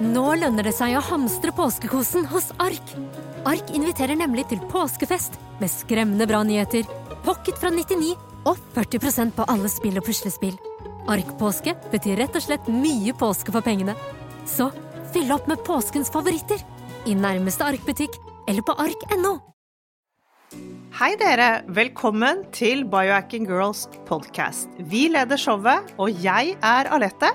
Nå lønner det seg å hamstre påskekosen hos Ark. Ark inviterer nemlig til påskefest med skremmende bra nyheter, pocket fra 99 og 40% på alle spill og puslespill. Ark-påske betyr rett og slett mye påske for pengene. Så fyll opp med påskens favoritter i nærmeste Ark-butikk eller på ark.no. Hei dere, velkommen til Biohacking Girls podcast. Vi leder showet, og jeg er Alette.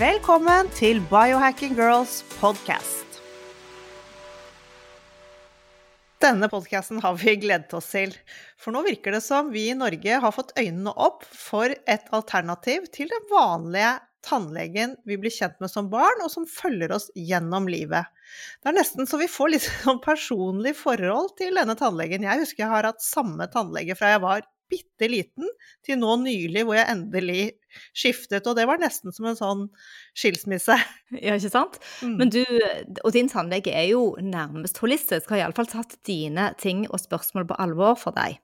Velkommen til Biohacking Girls podcast. Denne podkasten har vi gledet oss til, for nå virker det som vi i Norge har fått øynene opp for et alternativ til den vanlige tannlegen vi blir kjent med som barn, og som følger oss gjennom livet. Det er nesten så vi får litt sånn personlig forhold til denne tannlegen. Jeg husker jeg har hatt samme tannlege fra jeg var bitte liten, til nå nylig hvor jeg endelig skiftet. Og det var nesten som en sånn skilsmisse. Ja, ikke sant? Mm. Men du, og din tannlege er jo nærmest holistisk, har iallfall tatt dine ting og spørsmål på alvor for deg.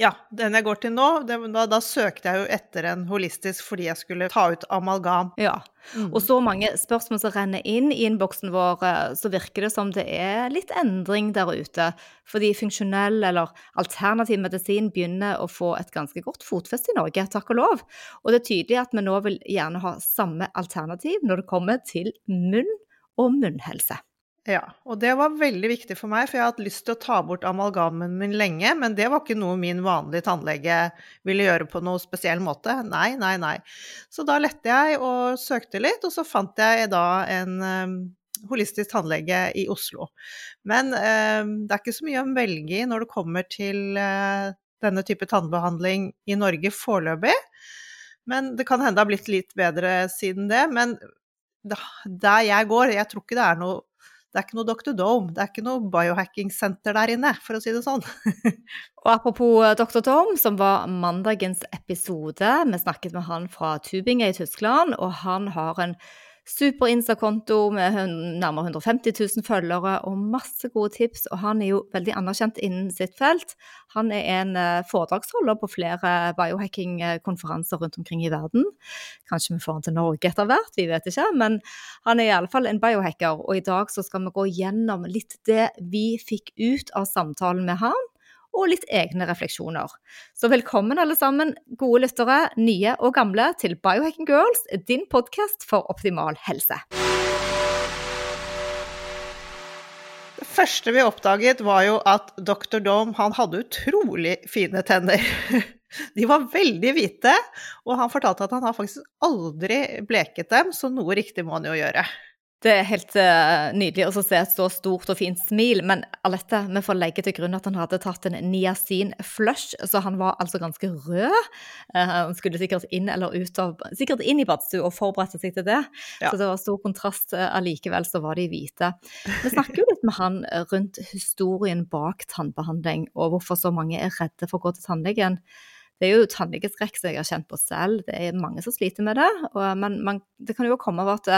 Ja, den jeg går til nå, det, da, da, søkte jeg jo etter en holistisk fordi jeg skulle ta ut amalgam. Ja, mm. og så mange spørsmål som renner inn i innboksen vår, eh, så virker det som det er litt endring der ute. Fordi funksjonell eller alternativ medisin begynner å få et ganske godt fotfeste i Norge, takk og lov. Og det er tydelig at vi nå vil gjerne ha samme alternativ når det kommer til munn og munnhelse. Ja, og det var veldig viktig for meg, for jeg har hatt lyst til å ta bort amalgamen min lenge, men det var ikke noe min vanlige tannlege ville gjøre på noe spesiell måte. Nei, nei, nei. Så da lette jeg og søkte litt, og så fant jeg da en um, holistisk tannlege i Oslo. Men um, det er ikke så mye å velge i når det kommer til uh, denne type tannbehandling i Norge foreløpig. Men det kan hende det har blitt litt bedre siden det. Men der jeg går, jeg tror ikke det er noe det er ikke noe Dr. Dome, det er ikke noe biohacking-senter der inne, for å si det sånn. og apropos eh, Dr. Dome, som var mandagens episode, vi snakket med han fra Tubinge i Tyskland, og han har en super Insta-konto med nærmere 150 000 følgere og masse gode tips. Og han er jo veldig anerkjent innen sitt felt. Han er en eh, foredragsholder på flere biohacking-konferanser rundt omkring i verden. Kanskje vi får han til Norge etter hvert, vi vet ikke. Men han er i alle fall en biohacker, og i dag så skal vi gå gjennom litt det vi fikk ut av samtalen med han og litt egne refleksjoner. Så velkommen alle sammen, gode lyttere, nye og gamle, til Biohacking Girls, din podkast for optimal helse. Det første vi oppdaget, var jo at Dr. Dome han hadde utrolig fine tenner. De var veldig hvite, og han fortalte at han har faktisk aldri bleket dem, så noe riktig må han jo gjøre. Det er helt uh, nydelig å se et så stort og fint smil, men Alette, vi får legge til grunn at han hadde tatt en niacin flush, så han var altså ganske rød. Uh, han skulle sikkert inn eller ut av, sikkert inn i badstua og forberedte seg til det. Ja. Så det var stor kontrast. Uh, allikevel så var de hvite. Vi snakker jo litt med han rundt historien bak tannbehandling, og hvorfor så mange er redde for å gå til tannlegen. Det er jo tannlegeskrekk som jeg har kjent på selv, det er mange som sliter med det. Og, men man, det kan jo komme av at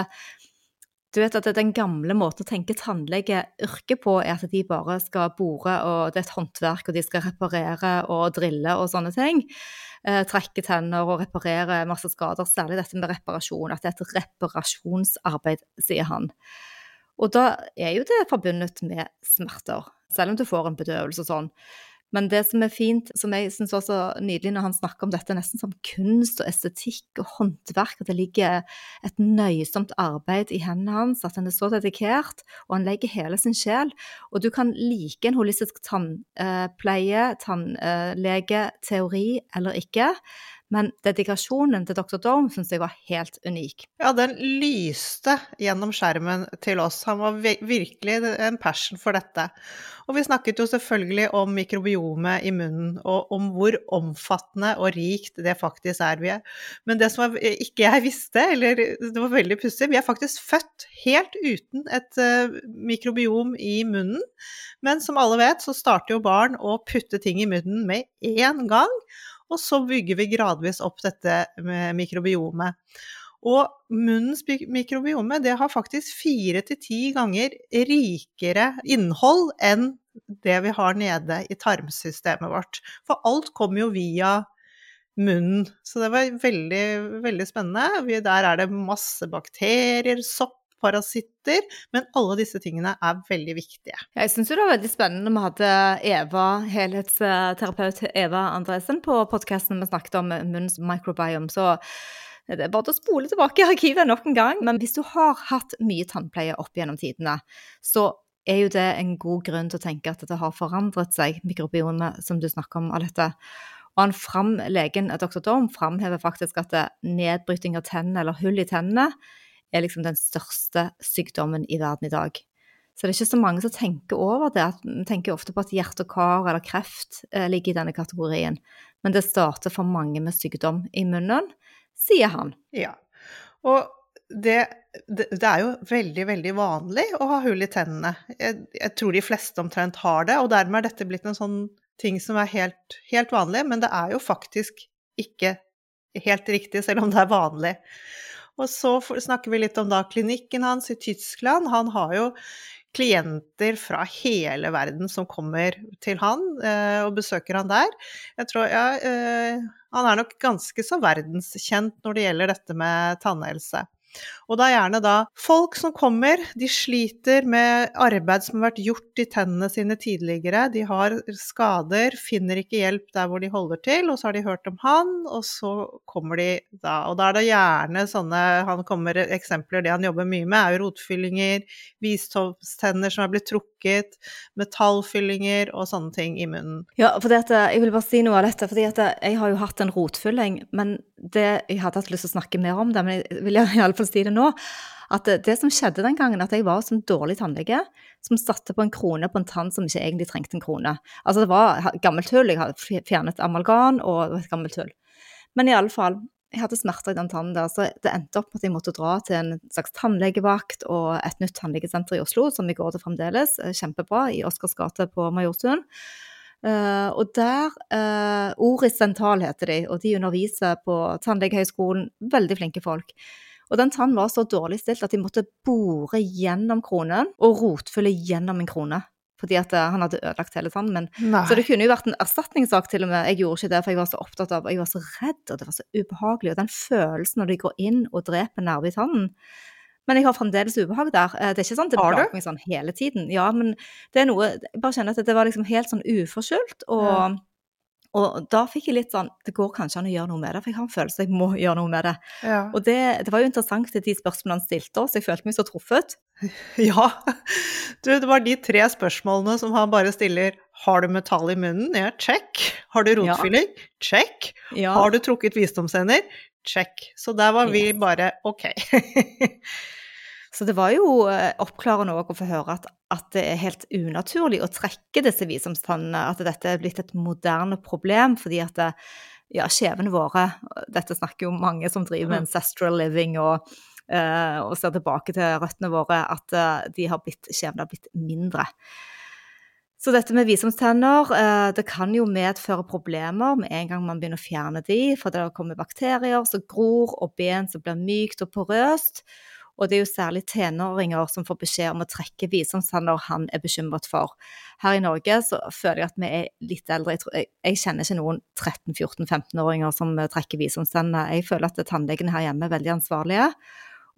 du vet at Den gamle måten å tenke tannlegeyrke på er at de bare skal bore, og det er et håndverk, og de skal reparere og drille og sånne ting. Eh, trekke tenner og reparere masse skader. Særlig dette med reparasjon, at det er et reparasjonsarbeid, sier han. Og da er jo det forbundet med smerter, selv om du får en bedøvelse og sånn. Men det som er fint, som jeg syns var så nydelig når han snakker om dette nesten som kunst og estetikk og håndverk, at det ligger et nøysomt arbeid i hendene hans, at han er så dedikert, og han legger hele sin sjel. Og du kan like en holistisk tannpleie, tannlege, teori eller ikke, Men dedikasjonen til Dr. Dorm syns jeg var helt unik. Ja, den lyste gjennom skjermen til oss. Han var virkelig en passion for dette. Og vi snakket jo selvfølgelig om mikrobiomet i munnen, og om hvor omfattende og rikt det faktisk er. vi er. Men det som ikke jeg visste, eller det var veldig pussig, vi er faktisk født helt uten et uh, mikrobiom i munnen. Men som alle vet, så starter jo barn å putte ting i munnen med én gang. Og så bygger vi gradvis opp dette mikrobiomet. Og munnens mikrobiome det har faktisk fire til ti ganger rikere innhold enn det vi har nede i tarmsystemet vårt. For alt kommer jo via munnen. Så det var veldig, veldig spennende. Der er det masse bakterier, sopp, parasitter, men alle disse tingene er veldig viktige. Jeg syns det var veldig spennende. Vi hadde Eva, helhetsterapeut Eva Andresen på podkasten vi snakket om munns microbiome. Så det er bare å spole tilbake i arkivet nok en gang. Men hvis du har hatt mye tannpleie opp gjennom tidene, så er jo det en god grunn til å tenke at det har forandret seg, mikrobiomet som du snakker om, Alette. Og han fram, legen Dr. Dorm framhever faktisk at nedbryting av tennene eller hull i tennene er liksom den største sykdommen i verden i dag. Så det er ikke så mange som tenker over det. Vi tenker ofte på at hjerte og kar eller kreft eh, ligger i denne kategorien. Men det starter for mange med sykdom i munnen, sier han. Ja. Og det, det, det, er jo veldig, veldig vanlig å ha hull i tennene. Jeg, jeg, tror de fleste omtrent har det, og dermed er dette blitt en sånn ting som er helt, helt vanlig, men det er jo faktisk ikke helt riktig, selv om det er vanlig. Og så snakker vi litt om da klinikken hans i Tyskland. Han har jo klienter fra hele verden som kommer til han eh, og besøker han der. Jeg tror, ja, eh, Han er nok ganske så verdenskjent når det gjelder dette med tannhelse. Og det er gjerne da folk som kommer, de sliter med arbeid som har vært gjort i tennene sine tidligere. De har skader, finner ikke hjelp der hvor de holder til, og så har de hørt om han, og så kommer de da. Og da er det gjerne sånne Han kommer eksempler, det han jobber mye med, er jo rotfyllinger, visdomstenner som er blitt trukket, metallfyllinger og sånne ting i munnen. Ja, for dette, jeg vil bare si noe av dette, fordi jeg har jo hatt en rotfylling, men det, jeg hadde hatt lyst til å snakke mer om det, men jeg vil iallfall si det nå. At det, som skjedde den gangen, at jeg var som dårlig tannlege som satte på en krone på en tann som ikke egentlig trengte en krone. Altså det var gammelt hull, jeg hadde fjernet amalgan og et gammelt hull. Men i alle fall, jeg hadde smerter i den tannen der, så det endte opp med at jeg måtte dra til en slags tannlegevakt og et nytt tannlegesenter i Oslo, som vi går til fremdeles, eh, kjempebra, i Oscars gate på Majorstuen. Uh, og der uh, Oris Dental heter de, og de underviser på Tannlegehøgskolen. Veldig flinke folk. Og den tannen var så dårlig stilt at de måtte bore gjennom kronen og rotfylle gjennom en krone. Fordi at uh, han hadde ødelagt hele tannen. Så det kunne jo vært en erstatningssak til og med. Jeg gjorde ikke det, for jeg var så opptatt av Jeg var så redd, og det var så ubehagelig. Og den følelsen når de går inn og dreper nerve i tannen men jeg har fremdeles ubehag der. Eh, det er ikke sånn det plager meg sånn hele tiden. Ja, men det er noe Jeg bare kjenner at det var liksom helt sånn uforskyldt. Og, ja. Og, da fikk jeg litt sånn Det går kanskje an å gjøre noe med det, for jeg har en følelse jeg må gjøre noe med det. Ja. Og det, det, var jo interessant til de spørsmålene han stilte oss, jeg følte meg så truffet. Ja. Du, det var de tre spørsmålene som han bare stiller. Har du metall i munnen? Ja, check. Har du rotfylling? Ja. Check. Har du trukket visdomsender? Check. Så der var vi bare OK. Så det var jo eh, oppklarende å få høre at, at, det er helt unaturlig å trekke disse visdomstannene, at dette er blitt et moderne problem fordi at det, ja, skjevene våre Dette snakker jo mange som driver med mm. ancestral living og, uh, og ser tilbake til røttene våre, at uh, de har blitt, skjevene har blitt mindre. Så dette med visdomstenner det kan jo medføre problemer med en gang man begynner å fjerne de, for det kommer bakterier som gror, og ben som blir mykt og porøst. Og det er jo særlig tenåringer som får beskjed om å trekke visdomstanner han er bekymret for. Her i Norge så føler jeg at vi er litt eldre. Jeg, tror, jeg, jeg kjenner ikke noen 13-14-15-åringer som trekker visdomstanner. Jeg føler at tannlegene her hjemme er veldig ansvarlige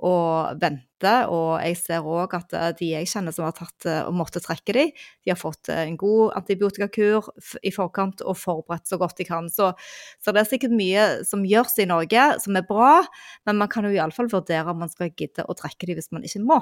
og venter rette. Og jeg ser òg at eh, de jeg kjenner som har tatt eh, og måtte trekke de, de har fått en god antibiotikakur i forkant og forberedt så godt de kan. Så, så det er sikkert mye som gjøres i Norge som er bra, men man kan jo iallfall vurdere om man skal gidde å trekke de hvis man ikke må.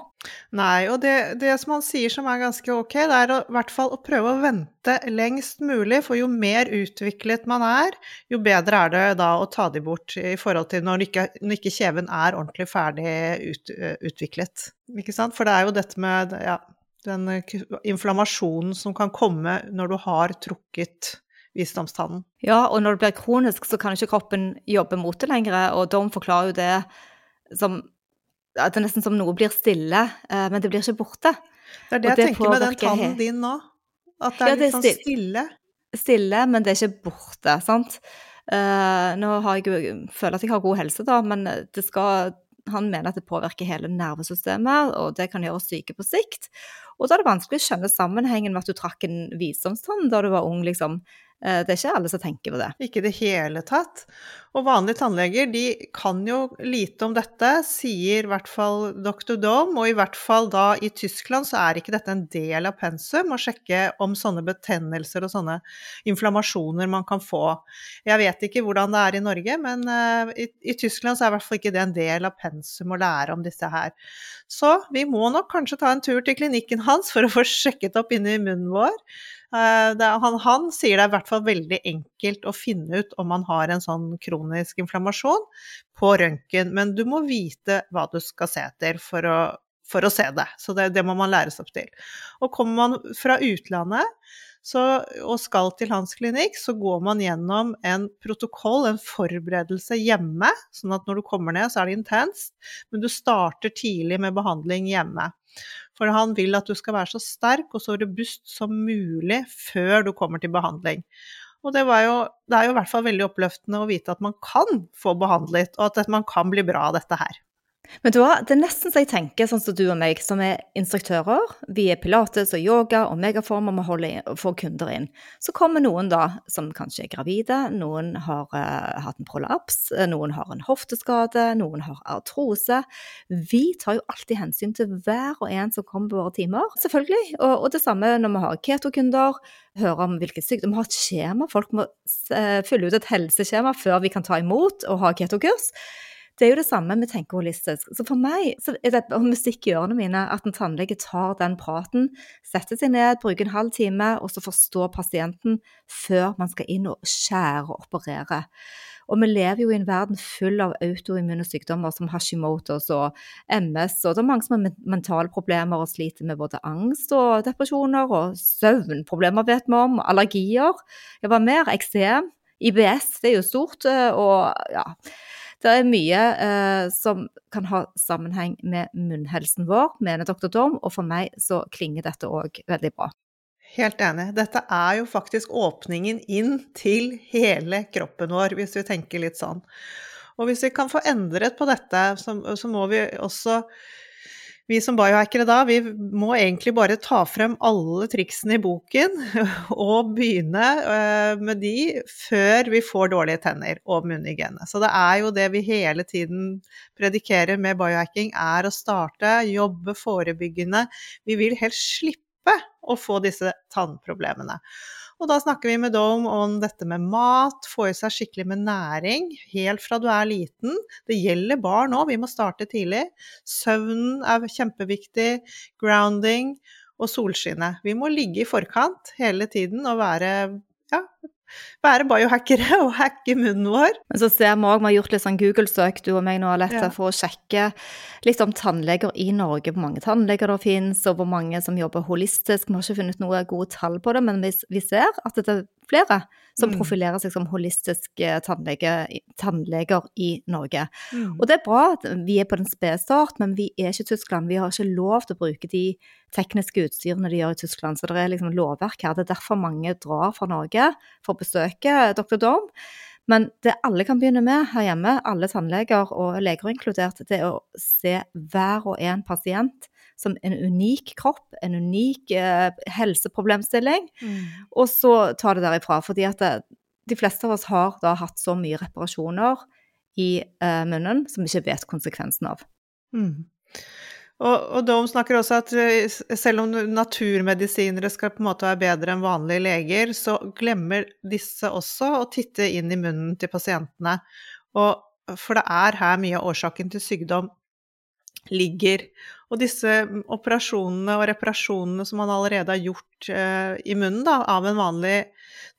Nei, og det, det som han sier som er ganske ok, det er å, i hvert fall å prøve å vente lengst mulig, for jo mer utviklet man er, jo bedre er det da å ta de bort i forhold til når ikke, når ikke kjeven er ordentlig ferdig ut, utviklet. Ikke sant? For det er jo dette med ja, den inflammasjonen som kan komme når du har trukket visdomstannen. Ja, og når det blir kronisk, så kan ikke kroppen jobbe mot det lenger, og Dom forklarer jo det som at det er nesten som noe blir stille, eh, men det blir ikke borte. Det er det jeg tenker med den tannen din nå. At det er, ja, det er litt sånn stille. Stille, men det er ikke borte, sant. Uh, nå har jeg føler at jeg har god helse, da, men det skal, han mener at det påvirker hele nervesystemet, og det kan gjøre oss syke på sikt. Og da er det vanskelig å skjønne sammenhengen med at du trakk en visdomstann da du var ung, liksom. Eh, det er ikke alle som tenker på det. Ikke i det hele tatt. Og vanlige tannleger de kan jo lite om dette, sier i hvert fall dr. Dome. Og i hvert fall da i Tyskland så er ikke dette en del av pensum å sjekke om sånne betennelser og sånne inflammasjoner man kan få. Jeg vet ikke hvordan det er i Norge, men uh, i, i, Tyskland så er i hvert fall ikke det en del av pensum å lære om disse her. Så vi må nok kanskje ta en tur til klinikken hans for å få sjekket opp inni munnen vår. Eh, han, han, sier det er i hvert fall veldig enkelt å finne ut om man har en sånn kronisk inflammasjon på røntgen, men du må vite hva du skal se etter for å, for å se det. Så det, det, må man læres opp til. Og kommer man fra utlandet så, og skal til hans klinikk, så går man gjennom en protokoll, en forberedelse hjemme. Sånn at når du kommer ned, så er det intenst, men du starter tidlig med behandling hjemme. For han vil at du skal være så sterk og så robust som mulig før du kommer til behandling. Og det, jo, det er jo i hvert fall veldig oppløftende å vite at man kan få behandlet, og at man kan bli bra av dette her. Men da, det er nesten så jeg tenker sånn som du og meg, som er instruktører. Vi er pilates og yoga og megaform, og vi holder, får kunder inn. Så kommer noen da som kanskje er gravide, noen har uh, hatt en prolaps, noen har en hofteskade, noen har artrose. Vi tar jo alltid hensyn til hver og en som kommer på våre timer, selvfølgelig. Og, og det samme når vi har ketokunder, hører om hvilken sykdom Vi har et skjema, folk må uh, fylle ut et helseskjema før vi kan ta imot og ha ketokurs. Det er jo det samme vi tenker holistisk. Så for meg så er det musikk i ørene mine at en tannlege tar den praten, setter seg ned, bruker en halv time, og så forstår pasienten før man skal inn og skjære og operere. Og vi lever jo i en verden full av autoimmune sykdommer som Hashimotos og MS, og det er mange som har mentale problemer og sliter med både angst og depresjoner, og søvnproblemer vet vi om, allergier. Ja, hva mer? Eksem. IBS, det er jo stort, eh, og ja det er mye eh, som kan ha sammenheng med munnhelsen vår, mener dr. Dorm, og for meg så klinger dette òg veldig bra. Helt enig. Dette er jo faktisk åpningen inn til hele kroppen vår, hvis vi tenker litt sånn. Og hvis vi kan få endret på dette, så, så må vi også vi som biohackere da, vi må egentlig bare ta frem alle triksene i boken og begynne eh, med de før vi får dårlige tenner og munnhygiene. Så det er jo det vi hele tiden predikerer med biohacking, er å starte, jobbe forebyggende. Vi vil helst slippe å få disse tannproblemene. Og da snakker vi med Dome om dette med mat, få i seg skikkelig med næring helt fra du er liten. Det gjelder barn òg, vi må starte tidlig. Søvnen er kjempeviktig, grounding og solskinnet. Vi må ligge i forkant hele tiden og være ja, være biohackere og hacke munnen vår. Men så ser vi òg, vi har gjort litt sånn Google-søk du og meg nå, Alette, ja. for å sjekke litt om tannleger i Norge. Hvor mange tannleger det finnes, og hvor mange som jobber holistisk. Vi har ikke funnet noe gode tall på det, men vi, vi ser at det flere som mm. profilerer seg som holistiske eh, tannlege, tannleger i Norge. Mm. Og det er bra at vi er på den spede start, men vi er ikke Tyskland. Vi har ikke lov til å bruke de tekniske utstyrene de gjør i Tyskland, så det er liksom lovverk her. Det er derfor mange drar fra Norge for å besøke Dr. Dorm. Men det alle kan begynne med her hjemme, alle tannleger og leger inkludert, det er å se hver og en pasient som en unik kropp, en unik eh, helseproblemstilling, mm. og så ta det derifra. Fordi at det, eh, de fleste av oss har da hatt så mye reparasjoner i eh, munnen som vi ikke vet konsekvensen av. Mm. Og, og Dome snakker også at eh, selv om naturmedisinere skal på en måte være bedre enn vanlige leger, så glemmer disse også å titte inn i munnen til pasientene. Og, for det er her mye av årsaken til sykdom ligger. Og disse operasjonene og reparasjonene som man allerede har gjort eh, i munnen da, av en vanlig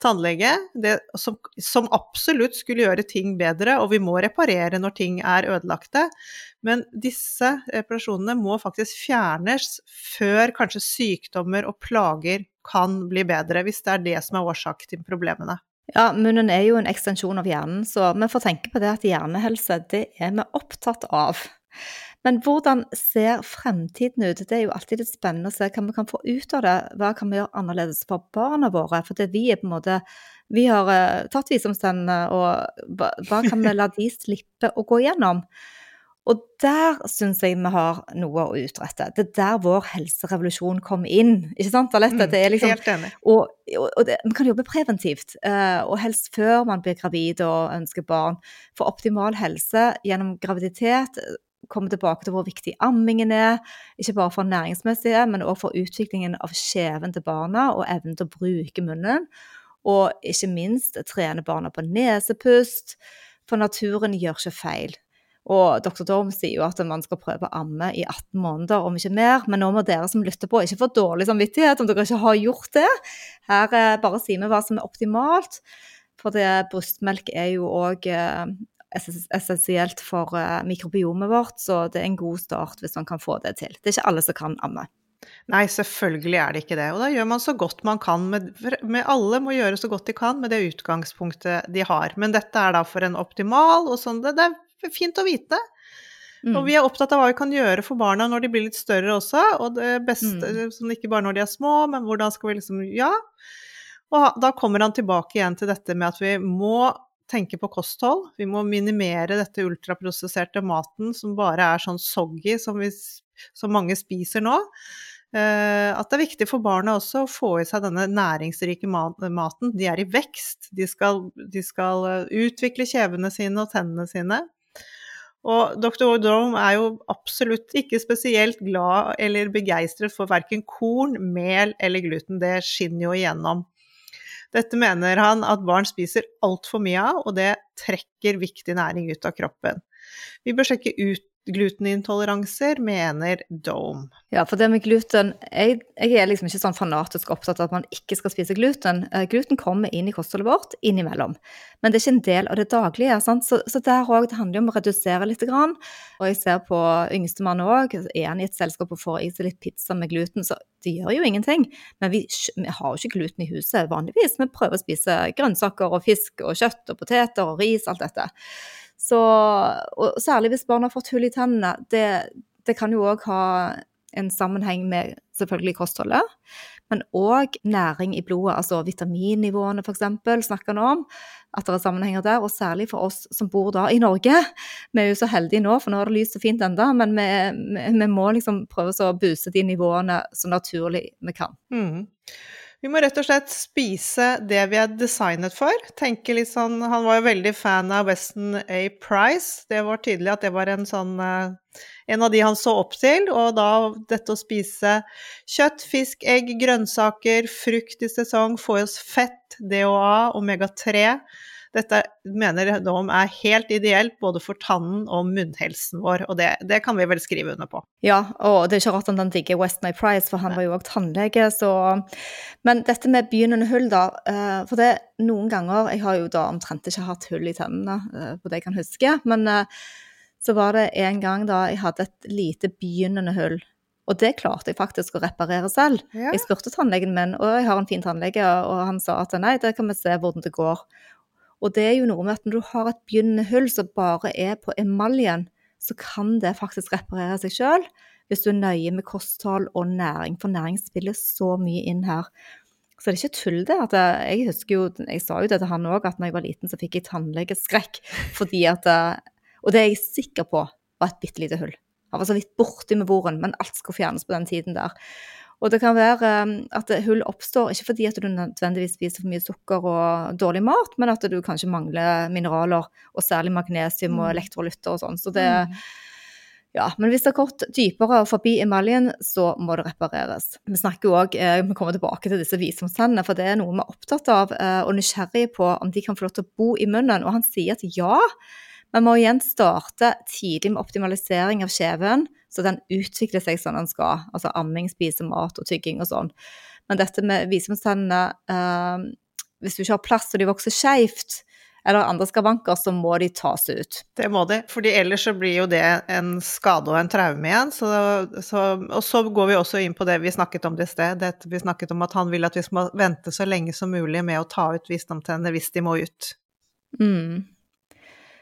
tannlege, det, som, som, absolutt skulle gjøre ting bedre, og vi må reparere når ting er ødelagte, men disse reparasjonene må faktisk fjernes før kanskje sykdommer og plager kan bli bedre, hvis det er det som er årsak til problemene. Ja, munnen er jo en ekstensjon av hjernen, så vi får tenke på det at hjernehelse, det er vi opptatt av. Men hvordan ser fremtiden ut? Det er jo alltid litt spennende å se hva vi kan få ut av det. Hva kan vi gjøre annerledes for barna våre? For det vi er på en måte Vi har uh, tatt visdomstennene, og hva, kan vi la de slippe å gå gjennom? Og der syns jeg vi har noe å utrette. Det er der vår helserevolusjon kom inn. Ikke sant, Alette? Mm, det er liksom, helt enig. Og, og, det, vi kan jobbe preventivt, uh, og helst før man blir gravid og ønsker barn. For optimal helse gjennom graviditet komme tilbake til hvor viktig ammingen er. Ikke bare for næringsmessige, men også for utviklingen av kjeven til barna og evnen til å bruke munnen. Og ikke minst trene barna på nesepust, for naturen gjør ikke feil. Og dr. Dorm sier jo at man skal prøve å amme i 18 måneder, om ikke mer. Men nå må dere som lytter på, ikke få dårlig samvittighet om dere ikke har gjort det. Her eh, bare sier vi hva som er optimalt. For det, brystmelk er jo òg essensielt for uh, mikrobiomet vårt, så det er en god start hvis man kan få det til. Det er ikke alle som kan amme. Nei, selvfølgelig er det ikke det. Og da gjør man så godt man kan. Med, med alle må gjøre så godt de kan med det utgangspunktet de har. Men dette er da for en optimal og sånn. Det, det er fint å vite. Mm. Og vi er opptatt av hva vi kan gjøre for barna når de blir litt større også. Og det beste, mm. sånn ikke bare når de er små, men hvordan skal vi liksom Ja. Og da kommer han tilbake igjen til dette med at vi må tenke på kosthold. Vi må minimere dette ultraprosesserte maten som bare er sånn soggy som, vi, som mange spiser nå. Uh, at det er viktig for barna også å få i seg denne næringsrike maten. De er i vekst, de skal, de skal eh, utvikle kjevene sine og tennene sine. Og dr. O'Dome er jo absolutt ikke spesielt glad eller begeistret for verken korn, mel eller gluten. Det skinner jo igjennom. Dette mener han at barn spiser altfor mye av, og det trekker viktig næring ut av kroppen. Vi bør sjekke ut glutenintoleranser, mener Dome. Ja, for det med gluten jeg, jeg, er liksom ikke sånn fanatisk opptatt av at man ikke skal spise gluten. Uh, gluten kommer inn i kostholdet vårt innimellom, men det er ikke en del av det daglige. Sant? Så, så der òg, det handler om å redusere litt. Grann. Og jeg ser på yngstemann òg, er han i et selskap og får i seg litt pizza med gluten, så det gjør jo ingenting. Men vi, vi har jo ikke gluten i huset vanligvis. Vi prøver å spise grønnsaker og fisk og kjøtt og poteter og ris, alt dette. Så, og særlig hvis barn har fått hull i tennene. Det, det kan jo òg ha en sammenheng med selvfølgelig kostholdet, men òg næring i blodet, altså vitaminnivåene f.eks. snakker han om. At det er sammenhenger der, og særlig for oss som bor da i Norge. Vi er jo så heldige nå, for nå er det lyst og fint enda, men vi, vi, vi må liksom prøve å buse de nivåene så naturlig vi kan. Mm. Vi må rett og slett spise det vi er designet for. Tenke litt sånn Han var jo veldig fan av Weston A. Price. Det var tydelig at det var en sånn eh, En av de han så opp til. Og da dette å spise kjøtt, fisk, egg, grønnsaker, frukt i sesong, få i oss fett, DHA, omega-3 dette mener de er helt ideelt både for tannen og munnhelsen vår, og det, det, kan vi vel skrive under på. Ja, og det er ikke rart han digger Weston Price, for han var jo òg tannlege, så Men dette med begynnende hull, da. Eh, for det noen ganger Jeg har jo da omtrent ikke hatt hull i tennene, for på det jeg kan huske, men eh, så var det en gang da jeg hadde et lite begynnende hull. Og det klarte jeg faktisk å reparere selv. Ja. Jeg spurte tannlegen min, og jeg har en fin tannlege, og han sa at nei, det kan vi se hvordan det går. Og det er jo noe med at når du har et begynnende hull som bare er på emaljen, så kan det faktisk reparere seg sjøl hvis du er nøye med kosthold og næring, for næring spiller så mye inn her. Så det er ikke tull, det. at Jeg husker jo, jeg sa jo det til han òg, at når jeg var liten, så fikk jeg tannlegeskrekk fordi at Og det er jeg sikker på var et bitte lite hull. Han var så vidt borti med voren, men alt skulle fjernes på den tiden der. Og det kan være um, at hull oppstår ikke fordi at du nødvendigvis spiser for mye sukker og dårlig mat, men at du kanskje mangler mineraler, og særlig magnesium og mm. elektrolytter og sånn. Så det, mm. Ja, men hvis det er kort dypere forbi emaljen, så må det repareres. Vi snakker jo òg, eh, vi kommer tilbake til disse visdomstennene, for det er noe vi er opptatt av eh, og nysgjerrig på om de kan få lov til å bo i munnen. Og han sier at ja, vi må igjen starte tidlig med optimalisering av kjeven, så den utvikler seg som den skal. Altså amming, spise mat og tygging og sånn. Men dette med visdomstennene, eh, hvis du ikke har plass og de vokser skeivt, eller andre skavanker, så må de tas ut. Det må de, fordi ellers så blir jo det en skade og en traume igjen. Så, så, og så går vi også inn på det vi snakket om det i sted. Det, vi snakket om at han vil at vi skal vente så lenge som mulig med å ta ut visdomstennene hvis de må ut. Mm.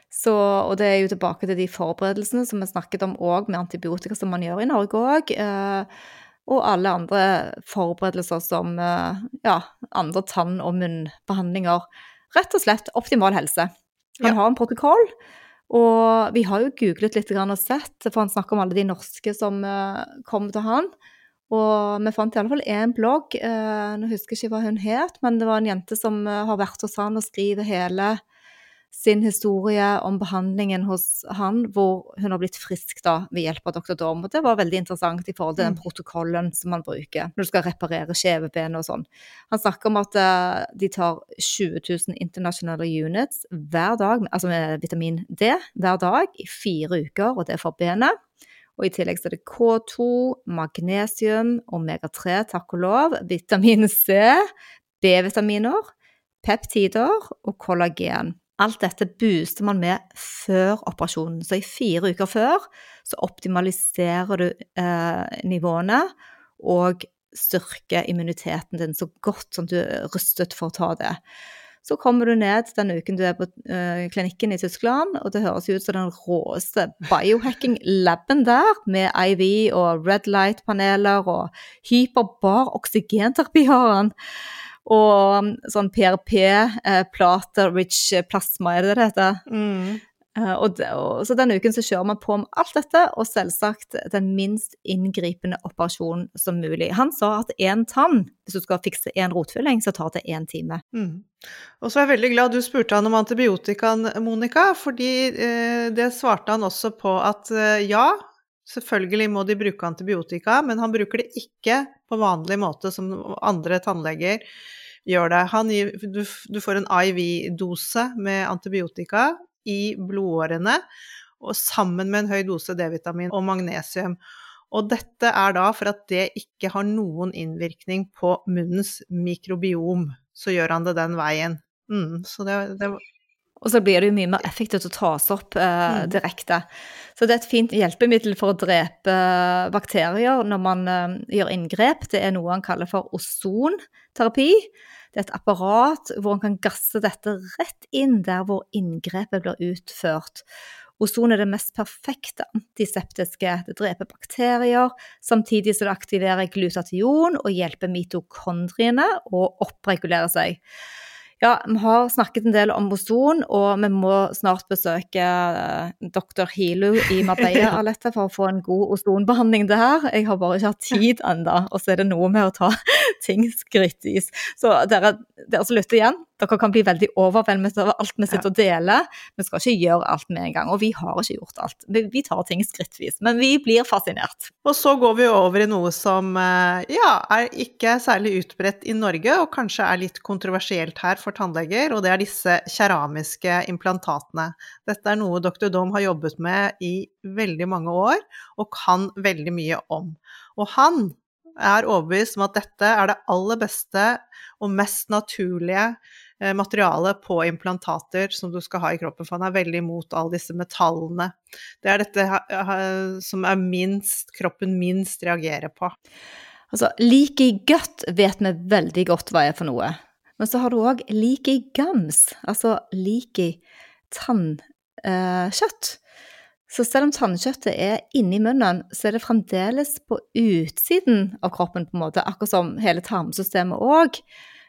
Så, og det er jo tilbake til de forberedelsene som vi snakket om òg, med antibiotika som man gjør i Norge òg. Eh, og alle andre forberedelser som eh, ja, andre tann- og munnbehandlinger rett og slett optimal helse. Han ja. har en protokoll, og vi har jo googlet litt og sett, for han snakker om alle de norske som uh, kom til han. Og vi fant i alle fall én blogg, nå husker jeg ikke hva hun het, men det var en jente som har vært hos han og skriver hele sin historie om behandlingen hos han, hvor hun har blitt frisk da ved hjelp av Dr. Dorm. Og det var veldig interessant i forhold til den mm. protokollen som man bruker når du skal reparere skjeveben og sånn. Han snakker om at uh, de tar 20 000 internasjonale units hver dag, altså med vitamin D hver dag i fire uker, og det er for benet. Og i tillegg så er det K2, magnesium, omega-3, takk og lov, vitamin C, B-vitaminer, peptider og kollagen. Alt dette booster man med før operasjonen. Så i fire uker før så optimaliserer du eh, nivåene og styrker immuniteten din så godt som du er rustet for å ta det. Så kommer du ned den uken du er på eh, klinikken i Tyskland, og det høres ut som den råeste biohacking-laben der, med IV og red light-paneler og hyperbar oksygenterapi har han. Og um, sånn PRP-plate, eh, rich plasma, er det det heter? Mm. Eh, og, og, så denne uken så kjører man på med alt dette, og selvsagt den minst inngripende operasjonen som mulig. Han sa at én tann, hvis du skal fikse én rotfylling, så tar det én time. Mm. Og så er jeg veldig glad du spurte han om antibiotikaen, Monica, fordi eh, det svarte han også på at eh, ja, selvfølgelig må de bruke antibiotika, men han bruker det ikke på vanlig måte som andre tannleger gjør det. Gir, du, du, får en IV-dose med antibiotika i blodårene, og sammen med en høy dose D-vitamin og magnesium. Og dette er da for at det ikke har noen innvirkning på munnens mikrobiom. Så gjør han det den veien. Mm, så det, det og så blir det jo mye mer effektivt å tas opp eh, mm. direkte. Så det er et fint hjelpemiddel for å drepe bakterier når man eh, gjør inngrep. Det er noe han kaller for ozonterapi. Det er et apparat hvor en kan gasse dette rett inn der hvor inngrepet blir utført. Ozon er det mest perfekte antiseptiske. Det dreper bakterier, samtidig som det aktiverer glutation og hjelper mitokondriene å oppregulere seg. Ja, vi har snakket en del om ozon, og vi må snart besøke uh, doktor Hilu i Marbella Alette, for å få en god ozonbehandling der. Jeg har bare ikke hatt tid ennå, og så er det noe med å ta ting skrittvis. Så dere, dere som lytter igjen, dere kan bli veldig overveldet over alt vi sitter og deler. Vi skal ikke gjøre alt med en gang, og vi har ikke gjort alt. Vi tar ting skrittvis, men vi blir fascinert. Og så går vi over i noe som eh, ja, er ikke særlig utbredt i Norge, og kanskje er litt kontroversielt her for tannleger, og det er disse keramiske implantatene. Dette er noe dr. Dom har jobbet med i veldig mange år, og kan veldig mye om. Og han er overbevist om at dette er det aller beste og mest naturlige materiale på implantater som du skal ha i kroppen, for han er veldig imot alle disse metallene. Det er dette som er minst, kroppen minst reagerer på. Altså, like i godt vet vi veldig godt hva er for noe. Men så har du òg like i gams, altså leaky tannkjøtt. Så selv om tannkjøttet er inni munnen, så er det fremdeles på utsiden av kroppen, på en måte, akkurat som hele tarmsystemet òg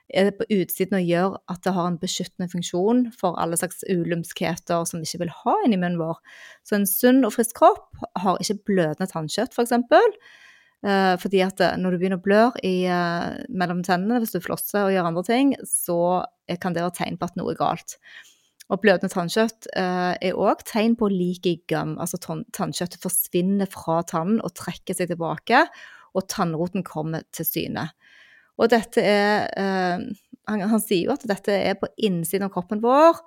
er det på utsiden og gjør at det har en beskyttende funksjon for alle slags ulumskheter som vi ikke vil ha inni munnen vår. Så en sunn og frisk kropp har ikke blødende tannkjøtt, f.eks. For eh, fordi at eh, når du begynner å blø i, eh, mellom tennene hvis du flosser og gjør andre ting, så kan det være tegn på at noe er galt. Og blødende tannkjøtt eh, er òg tegn på leaky gum, altså tannkjøttet forsvinner fra tannen og trekker seg tilbake, og tannroten kommer til syne. Og dette er eh, han, han, sier jo at dette er på innsiden av kroppen vår,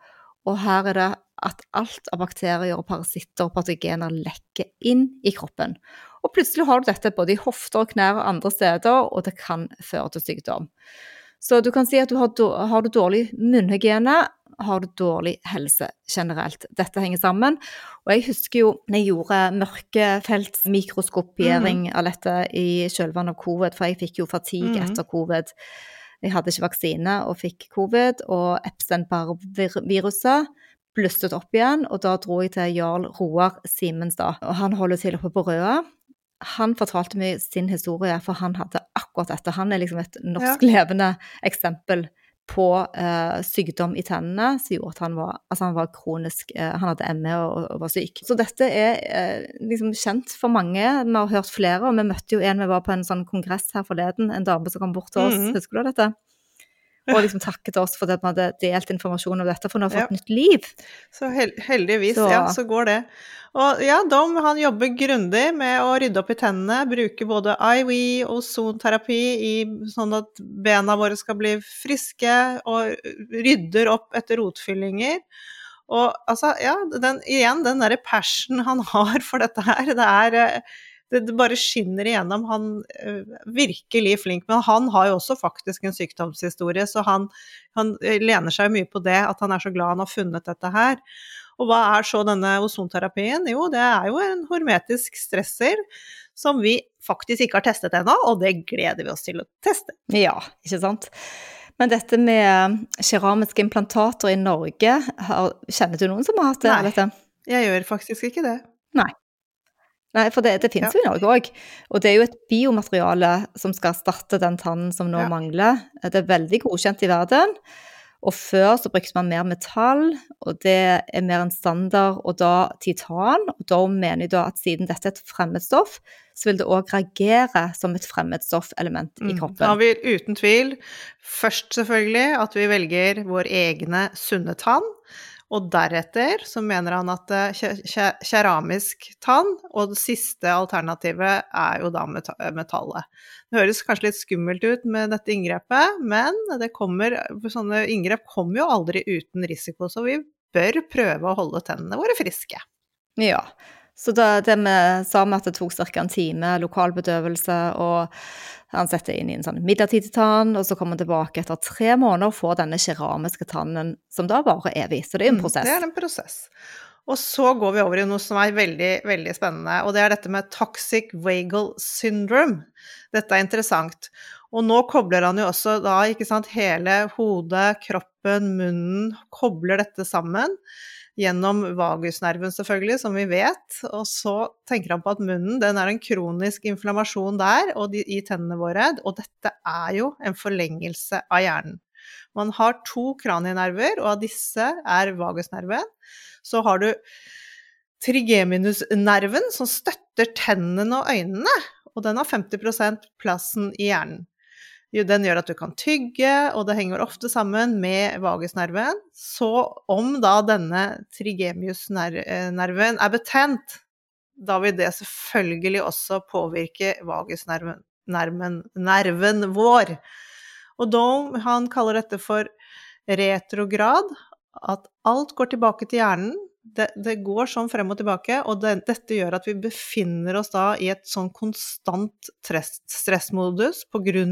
og her er det at alt av bakterier og parasitter og patogener lekker inn i kroppen. Og plutselig har du dette både i hofter og knær og andre steder, og det kan føre til sykdom. Så du kan si at du har, har du dårlig munnhygiene, har du dårlig helse generelt. Dette henger sammen. Og jeg husker jo når jeg gjorde mørkefeltsmikroskopiering mm. av dette i kjølvannet av covid, for jeg fikk jo fatigue mm. etter covid. Jeg hadde ikke vaksine og fikk covid, og Epstein-Barr-viruset blusset opp igjen, og da dro jeg til Jarl Roar Simenstad. Og han holder til oppe på Røa. Han fortalte meg sin historie, for han hadde akkurat dette. Han er liksom et norsk ja. levende eksempel på eh, sykdom i tennene som gjorde at han var, altså han var kronisk eh, Han hadde ME og, og, var syk. Så dette er eh, liksom kjent for mange. Vi har hørt flere, og vi møtte jo en vi var på en sånn kongress her forleden, en dame som kom bort til oss. Mm -hmm. Husker du dette? Og liksom takket oss for at vi hadde delt informasjon om dette, for hun har fått ja. nytt liv. Så heldigvis, så. ja, så går det. Og ja, Dom han jobber grundig med å rydde opp i tennene, bruker både IV og sonterapi i, sånn at bena våre skal bli friske, og rydder opp etter rotfyllinger. Og altså, ja, den, igjen, den derre passion han har for dette her, det er eh, det bare skinner igjennom. Han er eh, virkelig flink. Men han har jo også faktisk en sykdomshistorie, så han, han lener seg mye på det, at han er så glad han har funnet dette her. Og hva er så denne ozonterapien? Jo, det er jo en hormetisk stresser som vi faktisk ikke har testet ennå, og det gleder vi oss til å teste. Ja, ikke sant. Men dette med keramiske implantater i Norge, kjenner du noen som har hatt det? Nei, jeg gjør faktisk ikke det. Nei. Nei, for det, det finnes ja. jo i Norge òg. Og det er jo et biomateriale som skal erstatte den tannen som nå ja. mangler. Det er veldig godkjent i verden. Og før så brukte man mer metall, og det er mer en standard, og da titan. Og da mener jeg da at siden dette er et fremmedstoff, så vil det òg reagere som et fremmedstoffelement i mm. kroppen. Da har vi uten tvil først selvfølgelig at vi velger vår egne sunne tann. Og deretter så mener han at eh, keramisk tann, og det siste alternativet er jo da metallet. Det høres kanskje litt skummelt ut med dette inngrepet, men det kommer, sånne inngrep kommer jo aldri uten risiko, så vi bør prøve å holde tennene våre friske. Ja, så det, det vi sa med at det tok ca. en time lokalbedøvelse, og han setter inn i en sånn midlertidig tann, og så kommer han tilbake etter tre måneder og får denne keramiske tannen, som da varer evig. Så det er en mm, prosess. Det er en prosess. Og så går vi over i noe som er veldig, veldig spennende, og det er dette med toxic vagal syndrome. Dette er interessant. Og nå kobler han jo også da, ikke sant, hele hodet, kroppen, munnen, kobler dette sammen gjennom vagusnerven, selvfølgelig, som vi vet. Og så tenker han på at munnen den er en kronisk inflammasjon der og de, i tennene våre. Og dette er jo en forlengelse av hjernen. Man har to kranienerver, og av disse er vagusnerven. Så har du trigeminusnerven, som støtter tennene og øynene. Og den har 50% plassen i hjernen. Den gjør at du kan tygge, og det henger ofte sammen med vagusnerven. Så om da denne trigemiusnerven er betent, da vil det selvfølgelig også påvirke vagusnerven nerven, vår. Og Dome han kaller dette for retrograd, at alt går tilbake til hjernen, det, det, går sånn frem og tilbake, og det, dette gjør at vi befinner oss da i et sånn konstant stress, stressmodus pga.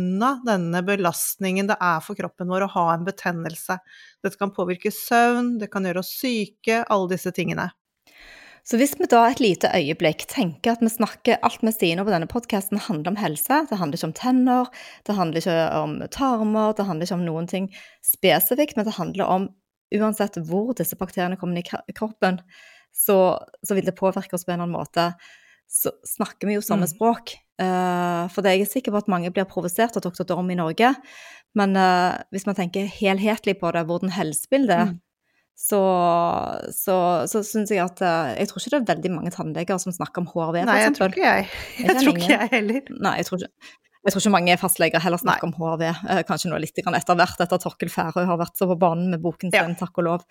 denne belastningen det er for kroppen vår å ha en betennelse. Dette kan påvirke søvn, det kan gjøre oss syke, alle disse tingene. Så hvis vi da et lite øyeblikk tenker at vi snakker alt vi sier nå på denne podkasten handler om helse, det handler ikke om tenner, det handler ikke om tarmer, det handler ikke om noen ting spesifikt, men det handler om uansett hvor disse bakteriene kommer i kroppen, så, så, vil det påvirke oss på en eller annen måte. Så snakker vi jo samme mm. språk. Uh, for det er jeg sikker på at mange blir provosert av Dr. Dorm i Norge. Men uh, hvis man tenker helhetlig på det, hvordan helsebildet mm. Så, så, så syns jeg at uh, Jeg tror ikke det er veldig mange tannleger som snakker om HRV, for Nei, jeg tror ikke jeg. Jeg, jeg tror ikke jeg heller. Nei, jeg tror ikke. Jeg tror ikke mange fastleger heller snakker om HRV, eh, kanskje nå litt etter hvert, etter Torkel Færøy har vært så på banen med boken sin, ja. takk og lov.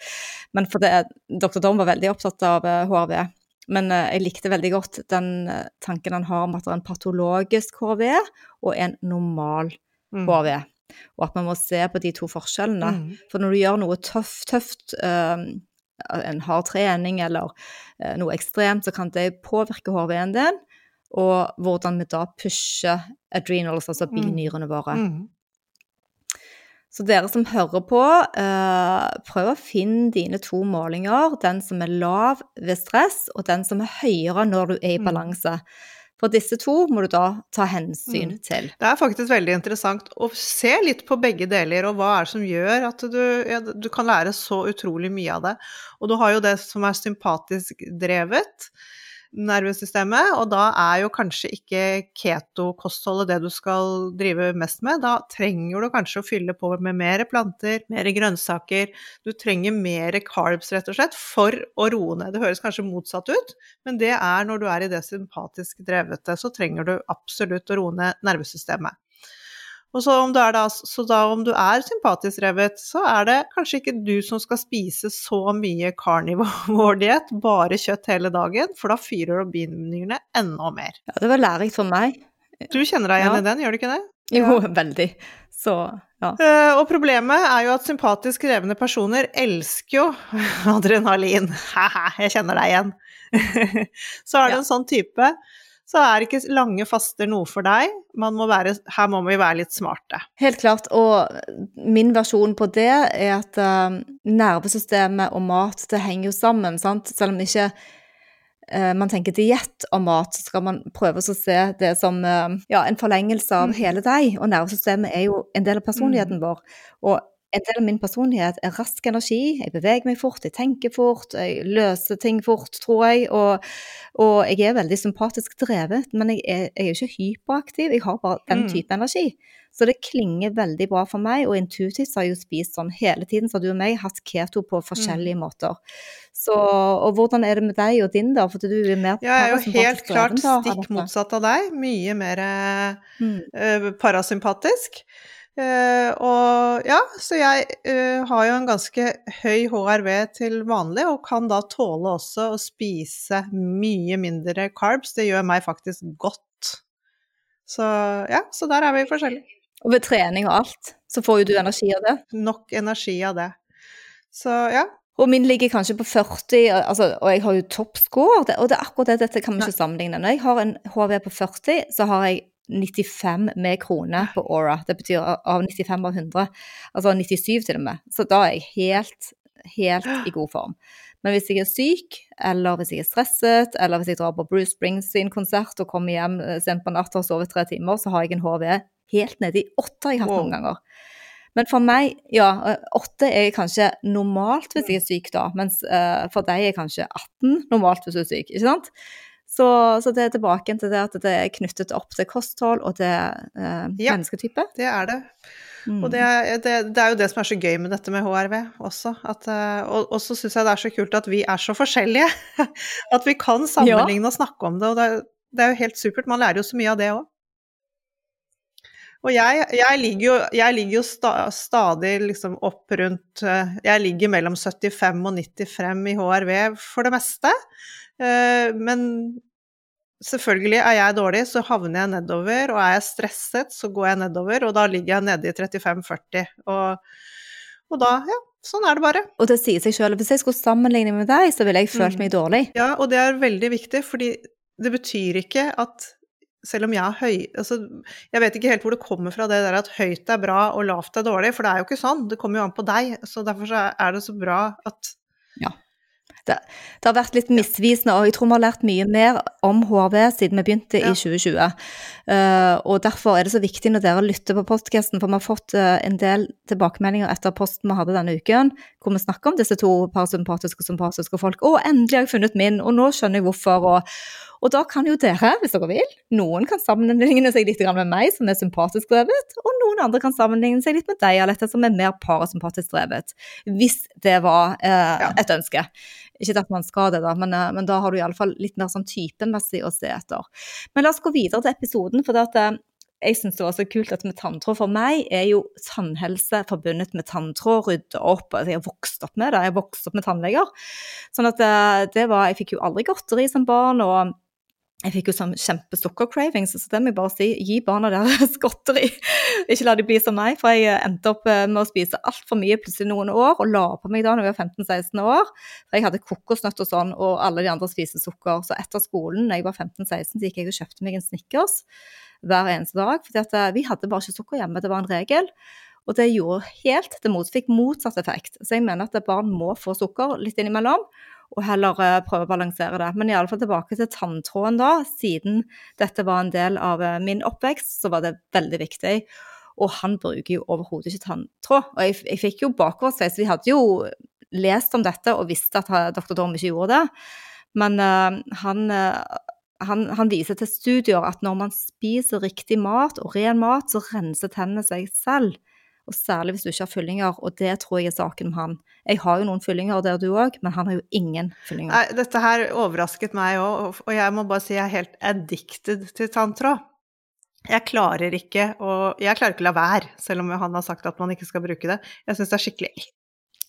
Men for det, Dr. Dorm var veldig opptatt av HRV. Eh, Men eh, jeg likte veldig godt den tanken han har om at det er en patologisk HRV og en normal mm. HRV. Og at man må se på de to forskjellene. Mm. For når du gjør noe tøft, tøft en hard trening eller noe ekstremt, så kan det påvirke HRV-en din og hvordan vi da pusher adrenals, altså mm. binyrene våre. Mm. Så dere som hører på, eh, prøv å finne dine to målinger. Den som er lav ved stress, og den som er høyere når du er i mm. balanse. For disse to må du da ta hensyn mm. til. Det er faktisk veldig interessant å se litt på begge deler, og hva er det som gjør at du, ja, du kan lære så utrolig mye av det. Og du har jo det som er sympatisk drevet nervesystemet, og da er jo kanskje ikke keto-kostholdet det du skal drive mest med. Da trenger du kanskje å fylle på med mer planter, mer grønnsaker. Du trenger mer carbs, rett og slett, for å roe ned. Det høres kanskje motsatt ut, men det er når du er i det sympatisk drevete, så trenger du absolutt å roe ned nervesystemet. Og så om, da, så da om du er sympatisk revet, så er det kanskje ikke du som skal spise så mye carnivore-diett, bare kjøtt hele dagen, for da fyrer du binyrene enda mer. Ja, det var lærerikt for meg. Du kjenner deg igjen ja. i den, gjør du ikke det? Jo, veldig. Så, ja. Uh, og problemet er jo at sympatisk krevende personer elsker jo adrenalin. Haha, jeg kjenner deg igjen. så er det en sånn type så er ikke lange faster noe for deg. Må være, her må vi være litt smarte. Helt klart. Og min versjon på det er at uh, nervesystemet og mat, det henger jo sammen. Sant? Selv om ikke uh, man tenker diett og mat, så skal man prøve å se det som uh, ja, en forlengelse av mm. hele deg. Og nervesystemet er jo en del av personligheten mm. vår. Og en del av min personlighet er rask energi. Jeg beveger meg fort, jeg tenker fort, jeg løser ting fort, tror jeg. Og, og jeg er veldig sympatisk drevet, men jeg er, jeg er ikke hyperaktiv. Jeg har bare den mm. type mm. energi. Så det klinger veldig bra for meg, og intuitivt har jeg jo spist sånn hele tiden, så du og meg hatt keto på forskjellige mm. måter. Så, og hvordan er det med deg og din, da? For du er mer ja, Jeg er jo helt klart stikk motsatt av deg. Mye mer mm. uh, parasympatisk. Uh, og ja, så jeg uh, har jo en ganske høy HRV til vanlig, og kan da tåle også å spise mye mindre carbs. Det gjør meg faktisk godt. Så ja, så der er vi forskjellige. Og ved trening og alt, så får jo du energi av det? Nok energi av det. Så ja. Og min ligger kanskje på 40, altså, og jeg har jo toppscore, og det er akkurat det, dette kan vi ikke sammenligne. Når jeg har en HV på 40, så har jeg 95 med kroner på Aura. Det betyr av 95 av 100. Altså 97 til og med. Så da er jeg helt, helt i god form. Men hvis jeg er syk, eller hvis jeg er stresset, eller hvis jeg drar på Bruce Springsteen-konsert og kommer hjem eh, sent på natta og sover tre timer, så har jeg en HV helt nede i åtte jeg har hatt noen ganger. Men for meg, ja, eh, åtte er kanskje normalt hvis jeg er syk da, mens uh, for deg er kanskje 18 normalt hvis du er syk, ikke sant? Så, så, det er tilbake til det at det er knyttet opp til kosthold og til eh, ja, mennesketype. det er det. Mm. Og det er, det, det er, jo det som er så gøy med dette med HRV også. At, eh, og, og så syns jeg det er så kult at vi er så forskjellige. at vi kan sammenligne ja. og snakke om det. Og det, det, er jo helt supert. Man lærer jo så mye av det òg. Og jeg, jeg, ligger jo, jeg ligger jo sta, stadig liksom opp rundt eh, Jeg ligger mellom 75 og 90 frem i HRV for det meste. Eh, men selvfølgelig er jeg dårlig, så havner jeg nedover. Og er jeg stresset, så går jeg nedover, og da ligger jeg nede i 35-40. Og, og, da, ja, sånn er det bare. Og det sier seg sjøl. Hvis jeg skulle sammenligne med deg, så ville jeg følt mm. meg dårlig. Ja, og det er veldig viktig, fordi det betyr ikke at selv om jeg er høy altså, Jeg vet ikke helt hvor det kommer fra det der at høyt er bra og lavt er dårlig, for det er jo ikke sånn. Det kommer jo an på deg. Så derfor så er det så bra at ja det, det, har vært litt misvisende, og jeg tror vi har lært mye mer om HRV siden vi begynte ja. i 2020. Uh, og Derfor er det så viktig når dere lytter på podkasten, for vi har fått uh, en del tilbakemeldinger etter posten vi hadde denne uken, hvor vi snakker om disse to parasympatiske og sympatiske folk. Å, endelig har jeg funnet min, og nå skjønner jeg hvorfor. og og da kan jo dere, hvis dere vil, noen kan sammenligne seg litt med meg, som er sympatisk drevet, og noen andre kan sammenligne seg litt med deg, Alette, som er mer parasympatisk drevet. Hvis det var eh, et ønske. Ikke at man skal det, da, men, eh, men da har du iallfall litt mer sånn typemessig å se etter. Men la oss gå videre til episoden. for det at eh, jeg syns det var så kult at med tanntråd for meg er jo tannhelse forbundet med tanntråd, rydde opp altså Jeg har vokst opp med det, jeg har vokst opp med tannleger. Sånn at det, det var Jeg fikk jo aldri godteri som barn, og jeg fikk jo sånn kjempesukkercravings, så det må jeg bare si. Gi barna deres godteri. Ikke la de bli som meg, for jeg endte opp eh, med å spise altfor mye plutselig noen år, og la på meg da når jeg var 15-16 år. For jeg hadde kokosnøtt og sånn, og alle de andre spiste sukker. Så etter skolen, når jeg var 15-16, så gikk jeg og kjøpte meg en Snickers hver eneste dag. For eh, vi hadde bare ikke sukker hjemme, det var en regel. Og det gjorde helt det mot, fikk motsatt effekt. Så jeg mener at barn må få sukker litt innimellom og heller uh, prøve å balansere det. Men iallfall tilbake til tanntråden da. Siden dette var en del av uh, min oppvekst, så var det veldig viktig. Og han bruker jo overhodet ikke tanntråd. Og jeg, jeg fikk jo bakoversveis. Vi hadde jo lest om dette og visste at uh, dr. Dorm ikke gjorde det. Men han, han, han, viser til studier at når man spiser riktig mat og ren mat, så renser tennene seg selv og særlig hvis du ikke har fyllinger, og det tror jeg er saken med han. Jeg har jo noen fyllinger, det har du òg, men han har jo ingen fyllinger. Nei, dette her overrasket meg òg, og jeg må bare si jeg er helt addicted til tanntråd. Jeg klarer ikke å Jeg klarer ikke å la være, selv om han har sagt at man ikke skal bruke det. Jeg syns det er skikkelig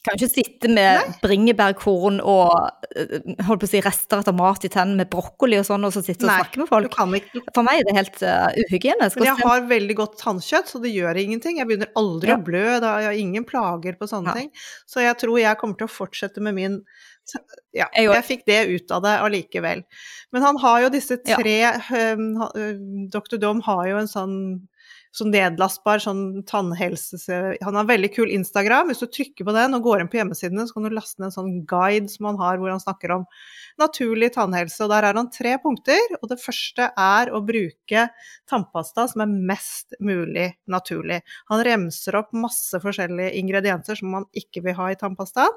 kan ikke sitte med Nei. bringebærkorn og eh, holdt på å si, rester etter mat i tennene med brokkoli og sånn, og så sitte og Nei, snakke med folk. For meg er det helt uh, uhygienisk. Men jeg har veldig godt tannkjøtt, så det gjør ingenting. Jeg begynner aldri ja. å blø, da jeg har ingen plager på sånne ja. ting. Så jeg tror jeg kommer til å fortsette med min ja, jeg fikk det ut av det allikevel. Men han har jo disse tre ja. um, Dr. Dom har jo en sånn sånn nedlastbar sånn tannhelse... Han har veldig kul Instagram. Hvis du trykker på den og går inn på hjemmesidene, så kan du laste ned en sånn guide som han har, hvor han snakker om naturlig tannhelse. Og der har han tre punkter. Og det første er å bruke tannpasta som er mest mulig naturlig. Han remser opp masse forskjellige ingredienser som man ikke vil ha i tannpasta.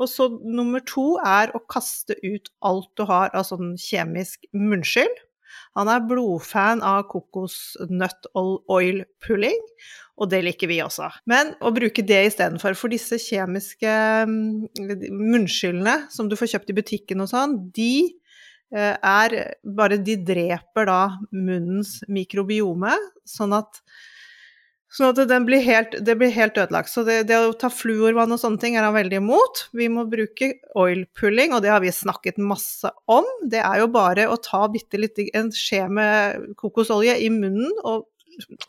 Og så nummer to er å kaste ut alt du har av sånn kjemisk munnskyld. Han er blodfan av kokosnøtt oil pulling, og det liker vi også. Men å bruke det istedenfor. For disse kjemiske mm, munnskyllene som du får kjøpt i butikken og sånn, de eh, er bare De dreper da munnens mikrobiome, sånn at Sånn at blir helt, det blir helt ødelagt. Så det, det, å ta fluorvann og sånne ting er han veldig imot. Vi må bruke oil pulling, og det har vi snakket masse om. Det er jo bare å ta bitte litt en skje med kokosolje i munnen og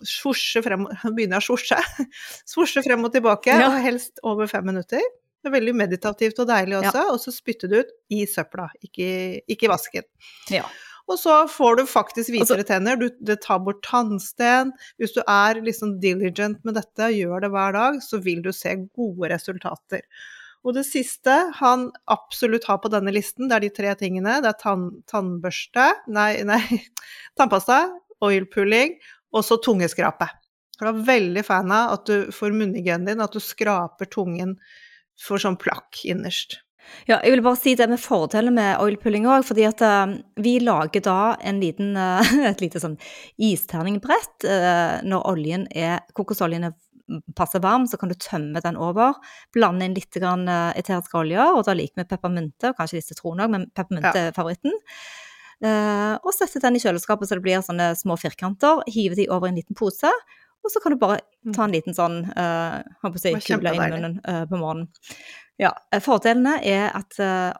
svosje frem begynne å svosje. Svosje frem og tilbake, ja. og helst over fem minutter. Det er veldig meditativt og deilig også. Ja. Og så spytte det ut i søpla, ikke, ikke i vasken. Ja. Og så får du faktisk hvitere altså, tenner. Du, det tar bort tannsten. Hvis du er liksom diligent med dette, gjør det hver dag, så vil du se gode resultater. Og det siste han absolutt har på denne listen, det er de tre tingene. Det er tann, tannbørste, nei, nei, tannpasta, oilpulling og så tungeskrape. Jeg er veldig fan av at du får munnhygienen din, at du skraper tungen for sånn plakk innerst. Ja, jeg vil bare si det med fordelene med oilpulling òg, fordi at uh, vi lager da en liten, uh, et lite sånn isterningbrett. uh, når oljen er, kokosoljen er passe varm, så kan du tømme den over. Blande inn litt grann, eteriske oljer, og da liker vi peppermynte, og kanskje litt sitron òg, men peppermynte er favoritten. og sette den i kjøleskapet så det blir sånne små firkanter. Hive de over i en liten pose. Og så kan du bare ta en liten sånn uh, si, kule i munnen på morgenen. Ja, eh, Fordelene er at uh,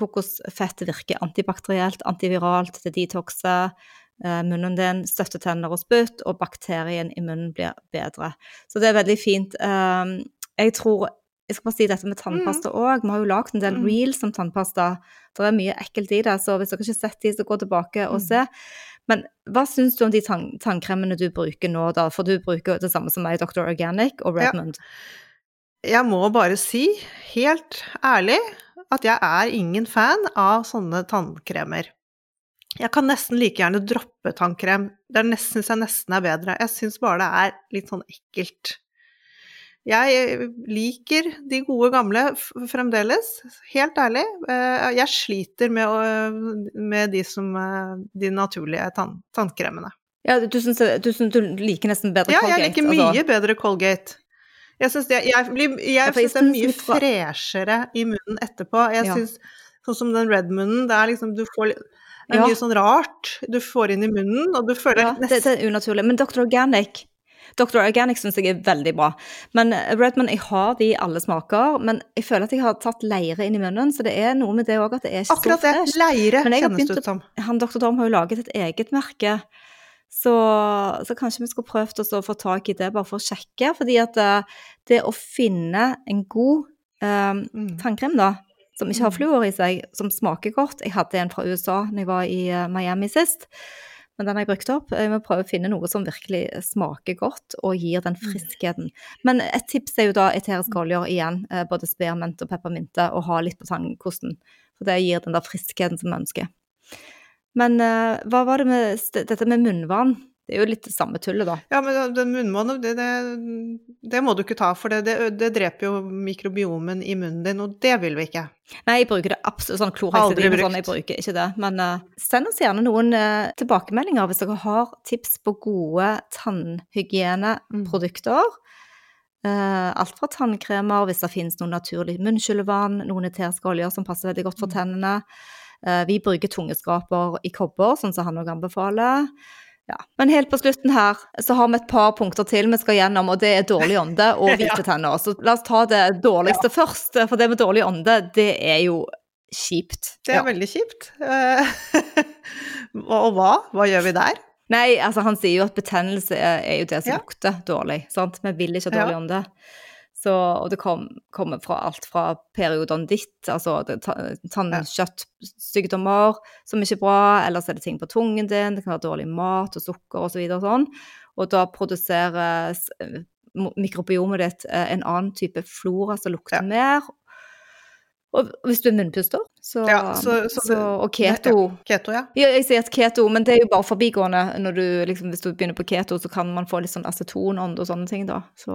kokosfett virker antibakterielt, antiviralt, det detoxer uh, munnen din, støtter tenner og spytt, og bakterien i munnen blir bedre. Så det er veldig fint. Uh, jeg tror jeg skal bare si dette med tannpasta òg. Mm. Vi har jo lagd en del mm. reels om tannpasta. Det er mye ekkelt i det, så hvis dere ikke har sett de, så gå tilbake og mm. se. Men hva syns du om de tann tannkremene du bruker nå, da? For du bruker det samme som meg, Dr. Organic og Redmond. Ja. Jeg må bare si, helt ærlig, at jeg er ingen fan av sånne tannkremer. Jeg kan nesten like gjerne droppe tannkrem. Det syns jeg nesten er bedre. Jeg syns bare det er litt sånn ekkelt. Jeg liker de gode gamle fremdeles, helt ærlig. Eh, jeg sliter med, med de, som, eh, de naturlige tann, tannkremene. Ja, du synes, du du liker nesten bedre Colgate? Ja, jeg liker mye altså. bedre Colgate. Jeg syns det, jeg, jeg, jeg synes det er mye freshere i munnen etterpå. Jeg ja. syns, sånn som den Redmunden, det er liksom Du får Det er mye sånn rart du får inn i munnen, og du føler Ja, det, det er unaturlig. Men Dr. Organic Dr. Organic syns jeg er veldig bra. Men eh, Redman, jeg har de i alle smaker, men jeg føler at jeg har tatt leire inn i munnen, så det er noe med det òg at det er ikke Akkurat det. Leire kjennes det ut som. Han Dr. Dorm har jo laget et eget merke, så, så kanskje vi skulle prøvd å få tak i det, bare for å sjekke. Fordi at eh, det å finne en god Mm. tannkrem, da, som ikke har Mm. fluor i seg, som smaker godt Jeg hadde en fra USA da jeg var i eh, Miami sist. Men den har jeg brukt opp. Jeg må prøve å finne noe som virkelig smaker godt og gir den Mm. friskheten. Men et tips er jo da eteriske oljer igjen, både spearmint og peppermynte, og ha litt på tannkosten. For det gir den der friskheten som vi ønsker. Men uh, hva var det med dette med munnvann? Det er jo litt det samme tullet, da. Ja, men den munnvannet, det, det, det må du ikke ta, for det, det, det dreper jo mikrobiomen i munnen din, og det vil vi ikke. Nei, jeg bruker det absolutt sånn og sånn, jeg bruker ikke det. Men uh, send oss gjerne noen uh, tilbakemeldinger hvis dere har tips på gode tannhygieneprodukter. Uh, alt fra tannkremer, hvis det finnes noe naturlig munnskyllevann, noen eteriske oljer som passer veldig godt for Mm. tennene. Eh, vi bruker tungeskraper i kobber, sånn som han òg anbefaler. Ja. Men helt på slutten her så har vi et par punkter til vi skal gjennom, og det er dårlig ånde og hvite tenner. Så la oss ta det dårligste først, for det med dårlig ånde, det er jo kjipt. Det er Ja. veldig kjipt. Eh, og hva? Hva gjør vi der? Nei, altså han sier jo at betennelse er, er jo det som Ja. lukter dårlig, sant? Vi vil ikke ha dårlig ånde. Så, og det kom, kommer fra alt fra periodonditt, altså tannkjøttsykdommer som ikke er bra, eller så er det ting på tungen din, det kan være dårlig mat og sukker og så og sånn. Og da produseres eh, mikrobiomet ditt eh, en annen type flora som lukter Ja. mer. Og hvis du er munnpuster, så, Ja, så- så så, Og keto Keto, ja. ja, jeg sier at keto, men det er jo bare forbigående. Du, liksom, hvis du begynner på keto, så kan man få litt sånn acetonånd og sånne ting, da. Så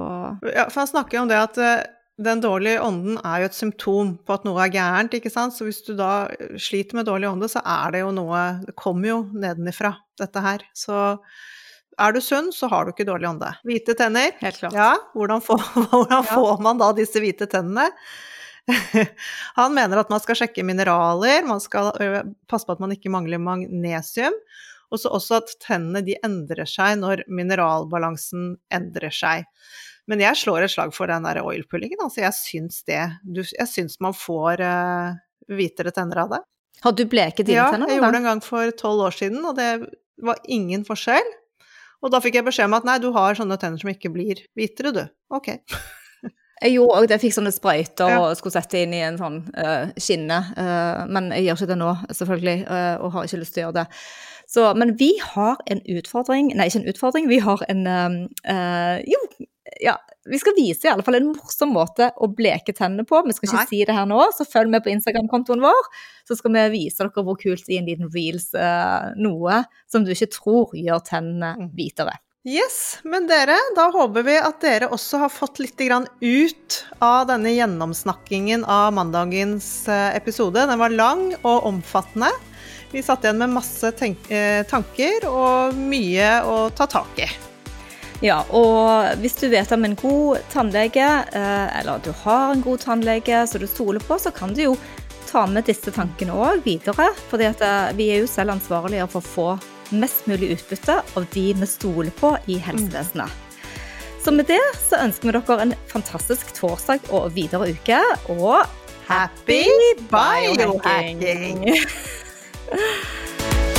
ja. For han snakker jo om det at eh, den dårlige ånden er jo et symptom på at noe er gærent, ikke sant. Så hvis du da sliter med dårlig ånde, så er det jo noe Det kommer jo nedenifra, dette her. Så er du sunn, så har du ikke dårlig ånde. Hvite tenner. helt klart. Ja, hvordan, får, hvordan Ja. får man da disse hvite tennene? Han mener at man skal sjekke mineraler, man skal passe på at man ikke mangler magnesium, og så også at tennene de endrer seg når mineralbalansen endrer seg. Men jeg slår et slag for den der oilpullingen, altså jeg syns det. Jeg syns man får ø, hvitere tenner av det. Har du bleket dine Ja, tenner? jeg gjorde det en gang for tolv år siden, og det var ingen forskjell. Og da fikk jeg beskjed om at nei, du har sånne tenner som ikke blir hvitere, du. Ok. Jeg gjorde òg det. Jeg fikk sånne sprøyter Ja. og skulle sette inn i en sånn uh, skinne. Uh, men jeg gjør ikke det nå, selvfølgelig, uh, og har ikke lyst til å gjøre det. Så, men vi har en utfordring Nei, ikke en utfordring, vi har en Jo, ja. Vi skal vise i alle fall en morsom måte å bleke tennene på. Vi skal ikke Nei. si det her nå, så følg med på Instagram-kontoen vår. Så skal vi vise dere hvor kult i en liten reels noe som du ikke tror gjør tennene Mm. hvitere. Yes, men dere, da håper vi at dere også har fått litt ut av denne gjennomsnakkingen av mandagens eh, episode. Den var lang og omfattende. Vi satt igjen med masse eh, tanker og mye å ta tak i. Ja, og hvis du vet om en god tannlege, eh, eller du har en god tannlege som du stoler på, så kan du jo ta med disse tankene òg videre. For vi er jo selv ansvarlige for å få mest mulig utbytte av de vi stoler på i helsevesenet. Så med det så ønsker vi dere en fantastisk torsdag og videre uke, og Happy biohacking!